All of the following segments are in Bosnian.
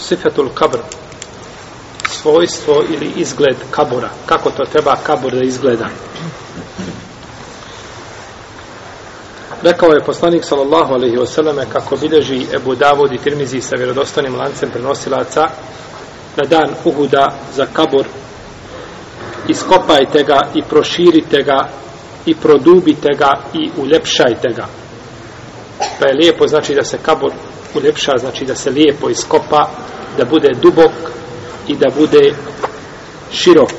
sifetul kabr svojstvo ili izgled kabura. Kako to treba kabur da izgleda? Rekao je poslanik sallallahu alaihi wasallam kako bilježi Ebu Davud i Tirmizi sa vjerodostanim lancem prenosilaca na dan Uhuda za kabur. Iskopajte ga i proširite ga i produbite ga i uljepšajte ga pa je lijepo znači da se kabor uljepša znači da se lijepo iskopa da bude dubok i da bude širok.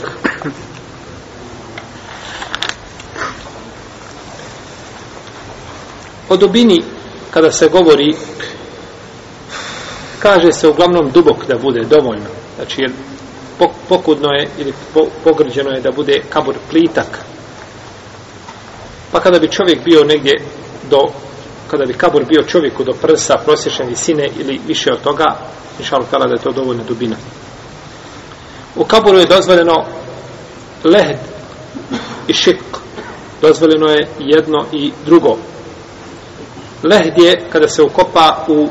O dubini kada se govori kaže se uglavnom dubok da bude dovoljno. Znači jer pokudno je ili pogrđeno je da bude kabor plitak. Pa kada bi čovjek bio negdje do kada bi kabur bio čovjeku do prsa prosječne visine ili više od toga inšalu tala da je to dovoljna dubina. U kaburu je dozvoljeno lehd i šik dozvoljeno je jedno i drugo. Lehd je kada se ukopa u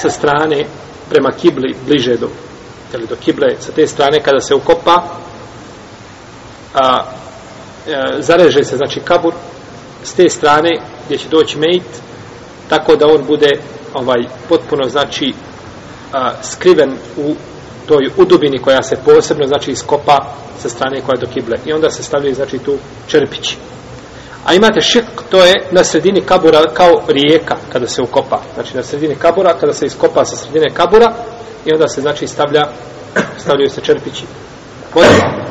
sa strane prema kibli bliže do ili do kible sa te strane kada se ukopa a, a, e, zareže se znači kabur s te strane gdje će doći mejt tako da on bude ovaj potpuno znači a, skriven u toj udubini koja se posebno znači iskopa sa strane koja je do kible. I onda se stavljaju znači tu čerpići. A imate šik to je na sredini kabura kao rijeka kada se ukopa. Znači na sredini kabura kada se iskopa sa sredine kabura i onda se znači stavlja stavljaju se čerpići. Vodoravno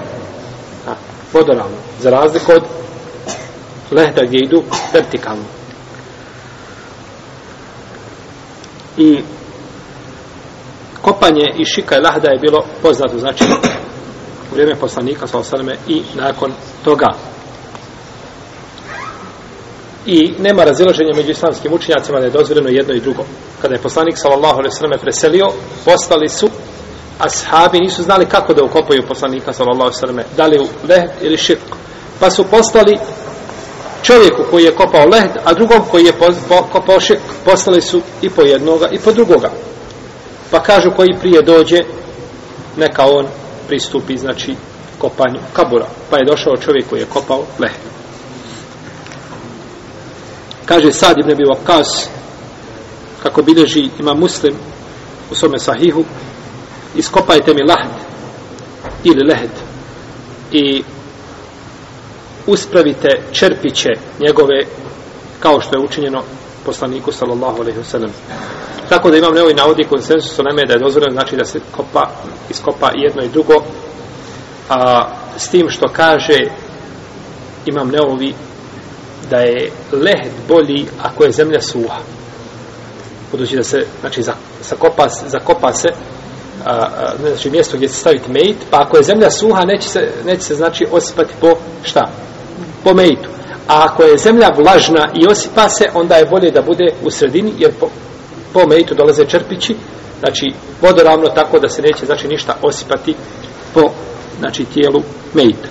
vodoravno za razliku od lehda gdje idu vertikalno. I kopanje i šika i lahda je bilo poznato znači u vrijeme poslanika sallallahu i nakon toga. I nema razilaženja među islamskim učinjacima da je dozvoljeno jedno i drugo. Kada je poslanik sallallahu alejhi ve selleme preselio postali su ashabi nisu znali kako da ukopaju poslanika sallallahu alejhi ve selleme da li u leh ili šik pa su postali čovjeku koji je kopao lehd a drugom koji je kopao šek, poslali su i po jednoga i po drugoga. Pa kažu koji prije dođe neka on pristupi znači kopanju kabura. Pa je došao čovjek koji je kopao lehd kaže Sad ibn Abi Waqqas kako bilježi ima muslim u svome sahihu iskopajte mi lahd ili lehd i uspravite čerpiće njegove kao što je učinjeno poslaniku sallallahu alejhi ve sellem. tako da imam neovi navodi konsensus o da je dozvoljeno znači da se kopa, iskopa jedno i drugo. A s tim što kaže imam neovi da je lehd bolji ako je zemlja suha. Budući da se znači zakopa, zakopa se a, a, znači mjesto gdje se staviti mejt pa ako je zemlja suha neće se, neće se znači osipati po šta? Po mejtu. A ako je zemlja vlažna i osipa se onda je bolje da bude u sredini jer po, po mejtu dolaze črpići znači vodoravno tako da se neće znači ništa osipati po znači tijelu mejta.